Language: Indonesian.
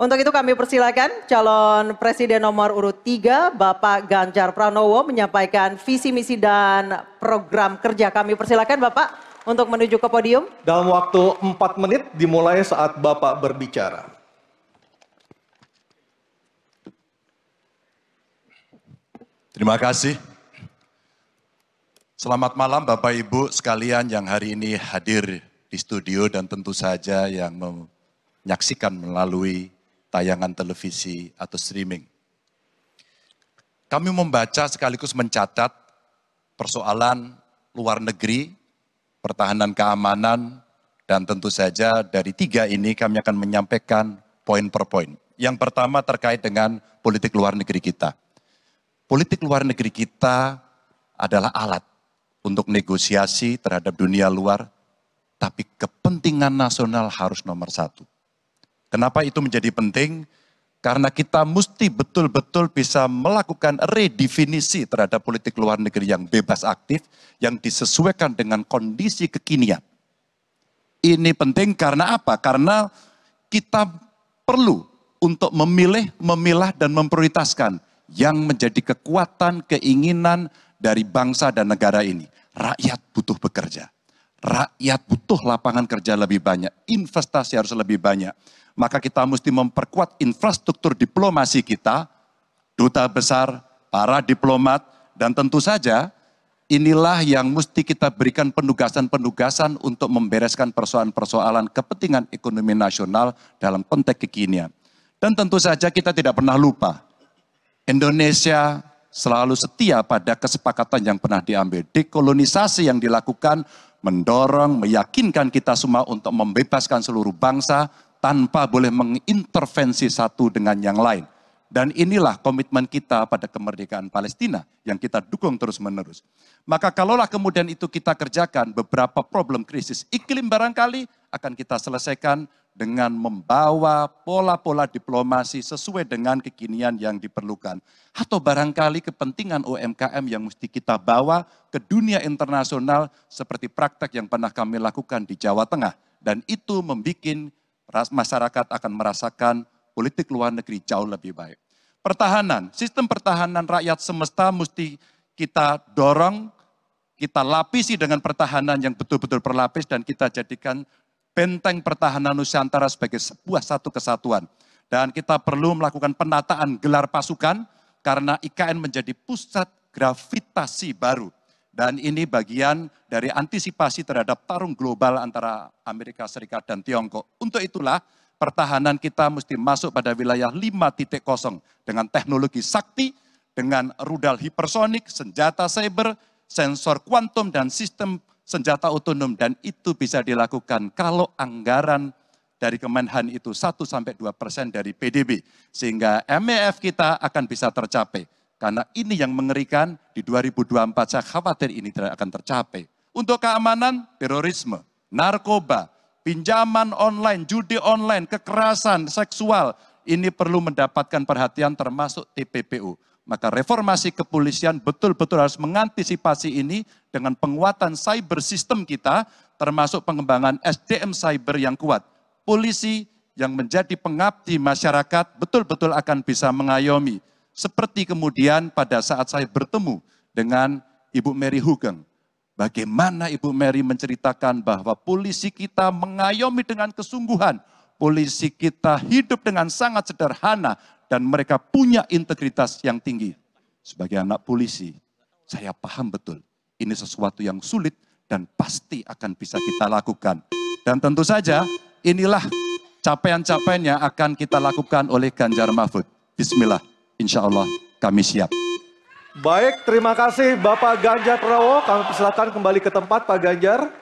Untuk itu kami persilakan calon presiden nomor urut 3 Bapak Ganjar Pranowo menyampaikan visi misi dan program kerja. Kami persilakan Bapak untuk menuju ke podium. Dalam waktu 4 menit dimulai saat Bapak berbicara. Terima kasih. Selamat malam Bapak Ibu sekalian yang hari ini hadir di studio dan tentu saja yang menyaksikan melalui tayangan televisi atau streaming. Kami membaca sekaligus mencatat persoalan luar negeri, pertahanan keamanan, dan tentu saja dari tiga ini kami akan menyampaikan poin per poin. Yang pertama terkait dengan politik luar negeri kita. Politik luar negeri kita adalah alat untuk negosiasi terhadap dunia luar, tapi kepentingan nasional harus nomor satu. Kenapa itu menjadi penting? Karena kita mesti betul-betul bisa melakukan redefinisi terhadap politik luar negeri yang bebas aktif, yang disesuaikan dengan kondisi kekinian. Ini penting karena apa? Karena kita perlu untuk memilih, memilah, dan memprioritaskan yang menjadi kekuatan, keinginan dari bangsa dan negara ini. Rakyat butuh bekerja. Rakyat butuh lapangan kerja lebih banyak. Investasi harus lebih banyak maka kita mesti memperkuat infrastruktur diplomasi kita, duta besar, para diplomat, dan tentu saja inilah yang mesti kita berikan penugasan-penugasan untuk membereskan persoalan-persoalan kepentingan ekonomi nasional dalam konteks kekinian. Dan tentu saja kita tidak pernah lupa, Indonesia selalu setia pada kesepakatan yang pernah diambil. Dekolonisasi yang dilakukan mendorong, meyakinkan kita semua untuk membebaskan seluruh bangsa tanpa boleh mengintervensi satu dengan yang lain. Dan inilah komitmen kita pada kemerdekaan Palestina yang kita dukung terus-menerus. Maka kalaulah kemudian itu kita kerjakan beberapa problem krisis iklim barangkali akan kita selesaikan dengan membawa pola-pola diplomasi sesuai dengan kekinian yang diperlukan. Atau barangkali kepentingan UMKM yang mesti kita bawa ke dunia internasional seperti praktek yang pernah kami lakukan di Jawa Tengah. Dan itu membuat masyarakat akan merasakan politik luar negeri jauh lebih baik. Pertahanan, sistem pertahanan rakyat semesta mesti kita dorong, kita lapisi dengan pertahanan yang betul-betul berlapis dan kita jadikan benteng pertahanan Nusantara sebagai sebuah satu kesatuan. Dan kita perlu melakukan penataan gelar pasukan karena IKN menjadi pusat gravitasi baru dan ini bagian dari antisipasi terhadap tarung global antara Amerika Serikat dan Tiongkok. Untuk itulah pertahanan kita mesti masuk pada wilayah 5.0 dengan teknologi sakti, dengan rudal hipersonik, senjata cyber, sensor kuantum, dan sistem senjata otonom. Dan itu bisa dilakukan kalau anggaran dari Kemenhan itu 1-2 persen dari PDB. Sehingga MEF kita akan bisa tercapai. Karena ini yang mengerikan di 2024 saya khawatir ini tidak akan tercapai. Untuk keamanan, terorisme, narkoba, pinjaman online, judi online, kekerasan seksual, ini perlu mendapatkan perhatian termasuk TPPU. Maka reformasi kepolisian betul-betul harus mengantisipasi ini dengan penguatan cyber system kita, termasuk pengembangan SDM cyber yang kuat. Polisi yang menjadi pengabdi masyarakat betul-betul akan bisa mengayomi seperti kemudian pada saat saya bertemu dengan Ibu Mary Hugeng. Bagaimana Ibu Mary menceritakan bahwa polisi kita mengayomi dengan kesungguhan. Polisi kita hidup dengan sangat sederhana dan mereka punya integritas yang tinggi. Sebagai anak polisi, saya paham betul ini sesuatu yang sulit dan pasti akan bisa kita lakukan. Dan tentu saja inilah capaian-capaian yang akan kita lakukan oleh Ganjar Mahfud. Bismillah insya Allah kami siap. Baik, terima kasih Bapak Ganjar Pranowo. Kami persilakan kembali ke tempat Pak Ganjar.